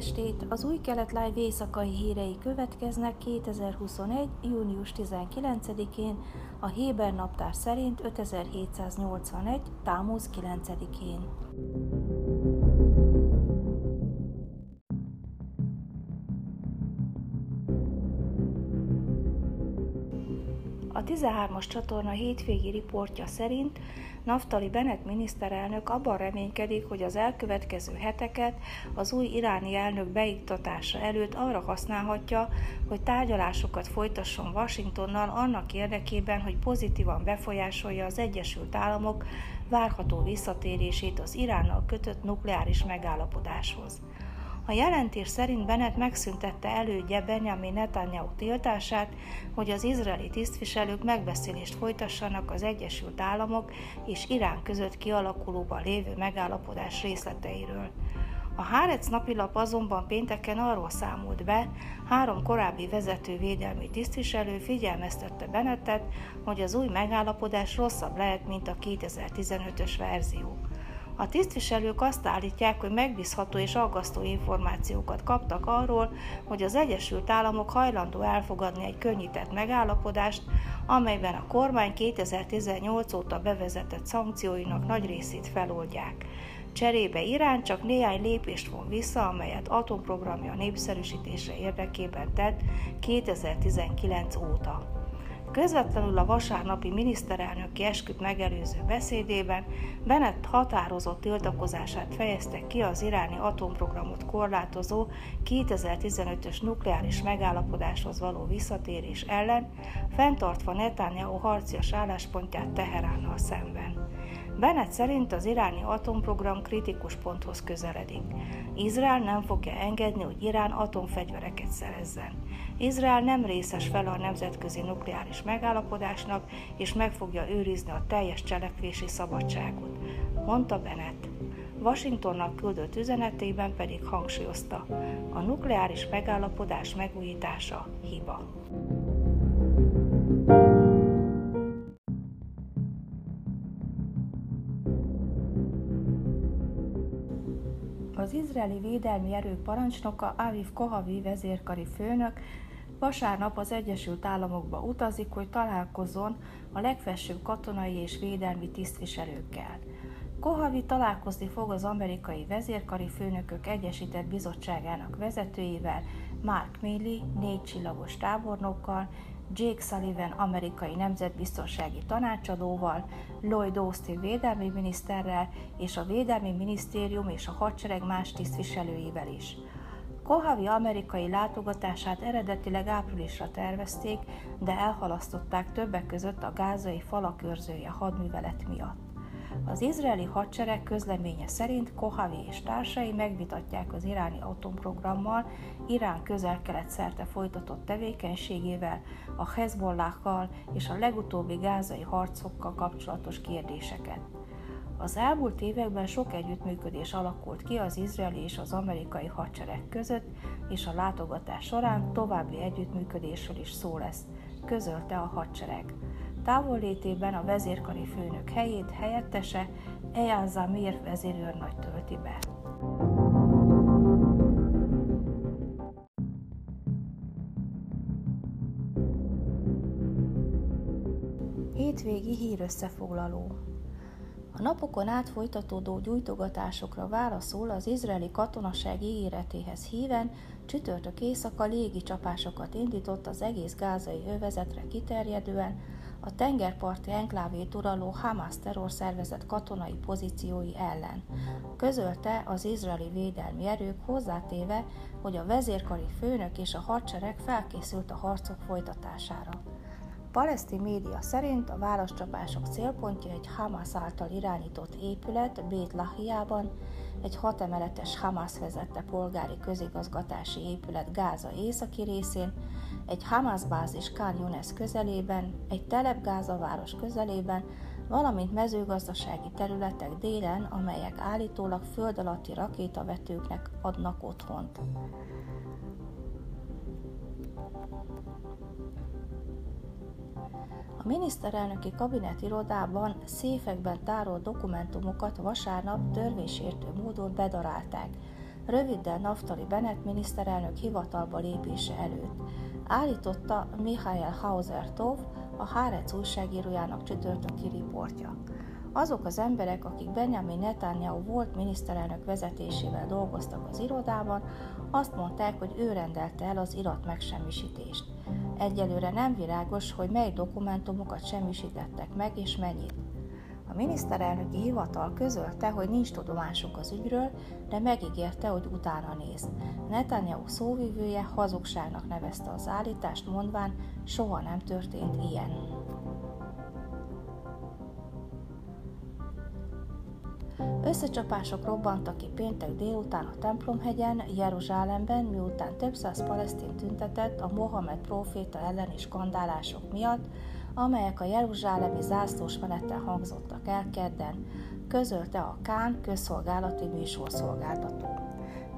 estét! Az új kelet live éjszakai hírei következnek 2021. június 19-én, a Héber naptár szerint 5781. támuz 9-én. 13-as csatorna hétvégi riportja szerint Naftali Bennett miniszterelnök abban reménykedik, hogy az elkövetkező heteket az új iráni elnök beiktatása előtt arra használhatja, hogy tárgyalásokat folytasson Washingtonnal annak érdekében, hogy pozitívan befolyásolja az Egyesült Államok várható visszatérését az Iránnal kötött nukleáris megállapodáshoz. A jelentés szerint Bennett megszüntette elődje Benjamin Netanyahu tiltását, hogy az izraeli tisztviselők megbeszélést folytassanak az Egyesült Államok és Irán között kialakulóban lévő megállapodás részleteiről. A Hárec napilap azonban pénteken arról számolt be, három korábbi vezető védelmi tisztviselő figyelmeztette Bennettet, hogy az új megállapodás rosszabb lehet, mint a 2015-ös verzió. A tisztviselők azt állítják, hogy megbízható és aggasztó információkat kaptak arról, hogy az Egyesült Államok hajlandó elfogadni egy könnyített megállapodást, amelyben a kormány 2018 óta bevezetett szankcióinak nagy részét feloldják. Cserébe Irán csak néhány lépést von vissza, amelyet atomprogramja népszerűsítése érdekében tett 2019 óta. Közvetlenül a vasárnapi miniszterelnöki esküt megelőző beszédében Bennett határozott tiltakozását fejezte ki az iráni atomprogramot korlátozó 2015-ös nukleáris megállapodáshoz való visszatérés ellen, fenntartva Netanyahu harcias álláspontját Teheránnal szemben. Bennett szerint az iráni atomprogram kritikus ponthoz közeledik. Izrael nem fogja engedni, hogy Irán atomfegyvereket szerezzen. Izrael nem részes fel a nemzetközi nukleáris megállapodásnak, és meg fogja őrizni a teljes cselekvési szabadságot, mondta Bennett. Washingtonnak küldött üzenetében pedig hangsúlyozta, a nukleáris megállapodás megújítása hiba. Izraeli védelmi erők parancsnoka Aviv Kohavi vezérkari főnök vasárnap az Egyesült Államokba utazik, hogy találkozzon a legfelsőbb katonai és védelmi tisztviselőkkel. Kohavi találkozni fog az amerikai vezérkari főnökök egyesített bizottságának vezetőivel, Mark Milley, négy csillagos tábornokkal, Jake Sullivan amerikai nemzetbiztonsági tanácsadóval, Lloyd Austin védelmi miniszterrel és a Védelmi Minisztérium és a hadsereg más tisztviselőivel is. Kohavi amerikai látogatását eredetileg áprilisra tervezték, de elhalasztották többek között a gázai falakörzője hadművelet miatt. Az izraeli hadsereg közleménye szerint Kohavi és társai megvitatják az iráni atomprogrammal, Irán közel-kelet szerte folytatott tevékenységével, a Hezbollahkal és a legutóbbi gázai harcokkal kapcsolatos kérdéseket. Az elmúlt években sok együttműködés alakult ki az izraeli és az amerikai hadsereg között, és a látogatás során további együttműködésről is szó lesz, közölte a hadsereg. Távollétében a vezérkari főnök helyét helyettese Eyal Zamir vezérőrnagy tölti be. Hétvégi hírösszefoglaló a napokon át folytatódó gyújtogatásokra válaszol az izraeli katonaság ígéretéhez híven csütörtök éjszaka légi csapásokat indított az egész gázai övezetre kiterjedően, a tengerparti enklávét uraló Hamas terrorszervezet katonai pozíciói ellen. Közölte az izraeli védelmi erők hozzátéve, hogy a vezérkari főnök és a hadsereg felkészült a harcok folytatására. Palesztin média szerint a válaszcsapások célpontja egy Hamas által irányított épület Bét Lahiában, egy hatemeletes Hamas vezette polgári közigazgatási épület Gáza északi részén, egy Hamas bázis Khan Yunes közelében, egy telep Gáza város közelében, valamint mezőgazdasági területek délen, amelyek állítólag föld alatti rakétavetőknek adnak otthont. A miniszterelnöki kabinet irodában széfekben tárolt dokumentumokat vasárnap törvénysértő módon bedarálták. Röviddel Naftali Bennett miniszterelnök hivatalba lépése előtt. Állította Michael Hauser-Tov, a Hárec újságírójának csütörtöki riportja. Azok az emberek, akik Benjamin Netanyahu volt miniszterelnök vezetésével dolgoztak az irodában, azt mondták, hogy ő rendelte el az irat megsemmisítést. Egyelőre nem világos, hogy mely dokumentumokat semmisítettek meg és mennyit. A miniszterelnöki hivatal közölte, hogy nincs tudomásuk az ügyről, de megígérte, hogy utána néz. Netanyahu szóvivője hazugságnak nevezte az állítást, mondván, soha nem történt ilyen. Összecsapások robbantak ki péntek délután a Templomhegyen, Jeruzsálemben, miután több száz palesztin tüntetett a Mohamed próféta elleni skandálások miatt, amelyek a jeruzsálemi zászlós menettel hangzottak el kedden, közölte a Kán közszolgálati műsorszolgáltató.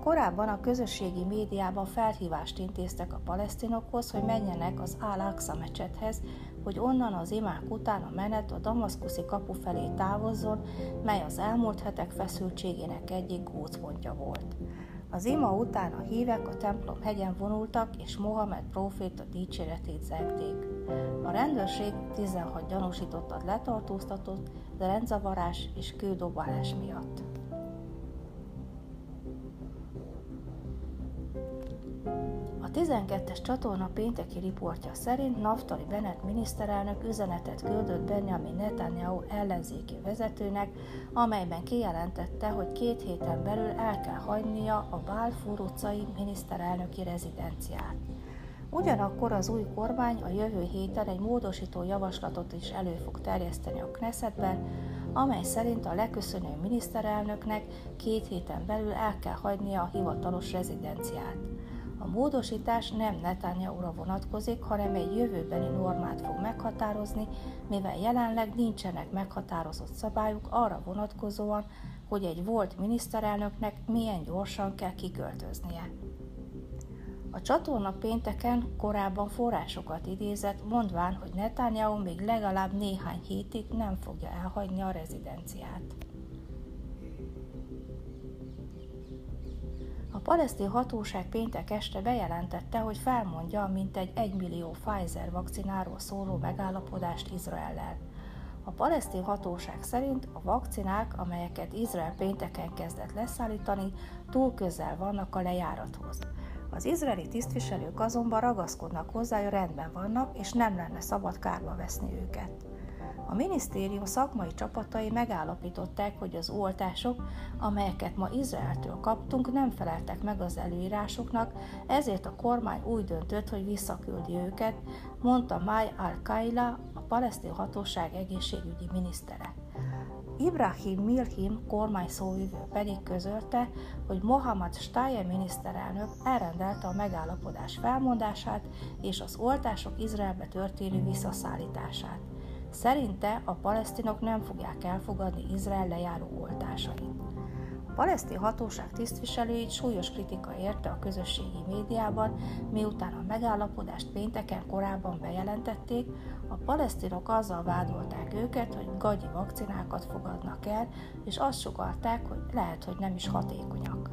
Korábban a közösségi médiában felhívást intéztek a palesztinokhoz, hogy menjenek az Al-Aqsa mecsethez, hogy onnan az imák után a menet a damaszkuszi kapu felé távozzon, mely az elmúlt hetek feszültségének egyik gócpontja volt. Az ima után a hívek a templom hegyen vonultak, és Mohamed próféta dicséretét zegték. A rendőrség 16 gyanúsítottat letartóztatott, rendzavarás és kődobálás miatt. A 12-es csatorna pénteki riportja szerint Naftali Bennett miniszterelnök üzenetet küldött Benjamin Netanyahu ellenzéki vezetőnek, amelyben kijelentette, hogy két héten belül el kell hagynia a Balfour utcai miniszterelnöki rezidenciát. Ugyanakkor az új kormány a jövő héten egy módosító javaslatot is elő fog terjeszteni a Knessetben, amely szerint a leköszönő miniszterelnöknek két héten belül el kell hagynia a hivatalos rezidenciát. A módosítás nem Netanyahu-ra vonatkozik, hanem egy jövőbeni normát fog meghatározni, mivel jelenleg nincsenek meghatározott szabályok arra vonatkozóan, hogy egy volt miniszterelnöknek milyen gyorsan kell kiköltöznie. A csatorna pénteken korábban forrásokat idézett, mondván, hogy Netanyahu még legalább néhány hétig nem fogja elhagyni a rezidenciát. A palesztin hatóság péntek este bejelentette, hogy felmondja mintegy 1 millió Pfizer vakcináról szóló megállapodást Izraellel. A palesztin hatóság szerint a vakcinák, amelyeket Izrael pénteken kezdett leszállítani, túl közel vannak a lejárathoz. Az izraeli tisztviselők azonban ragaszkodnak hozzá, hogy rendben vannak, és nem lenne szabad kárba veszni őket. A minisztérium szakmai csapatai megállapították, hogy az oltások, amelyeket ma Izraeltől kaptunk, nem feleltek meg az előírásoknak, ezért a kormány úgy döntött, hogy visszaküldi őket, mondta Mai al-Kaila, a palesztin hatóság egészségügyi minisztere. Ibrahim Milhim kormány szóvivő pedig közölte, hogy Mohamed Staye miniszterelnök elrendelte a megállapodás felmondását és az oltások Izraelbe történő visszaszállítását. Szerinte a palesztinok nem fogják elfogadni Izrael lejáró oltásait. Palesztin hatóság tisztviselőit súlyos kritika érte a közösségi médiában, miután a megállapodást pénteken korábban bejelentették, a palesztinok azzal vádolták őket, hogy gagyi vakcinákat fogadnak el, és azt sugalták, hogy lehet, hogy nem is hatékonyak.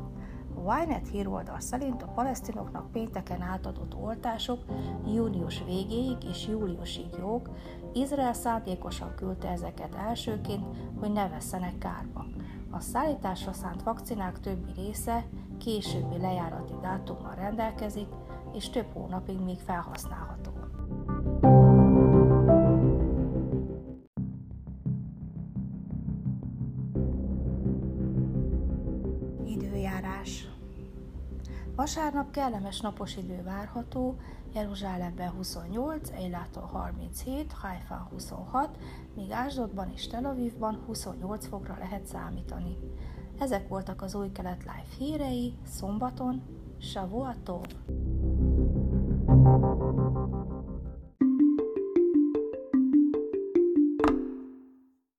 A Wynet híroldal szerint a palesztinoknak pénteken átadott oltások június végéig és júliusig jók, Izrael szándékosan küldte ezeket elsőként, hogy ne vesszenek kárba. A szállításra szánt vakcinák többi része későbbi lejárati dátummal rendelkezik, és több hónapig még felhasználható. Időjárás Vasárnap kellemes napos idő várható, Jeruzsálemben 28, Eilától 37, Haifán 26, míg Ásdodban és Tel Avivban 28 fokra lehet számítani. Ezek voltak az új kelet live hírei szombaton, Shavuatov! thank you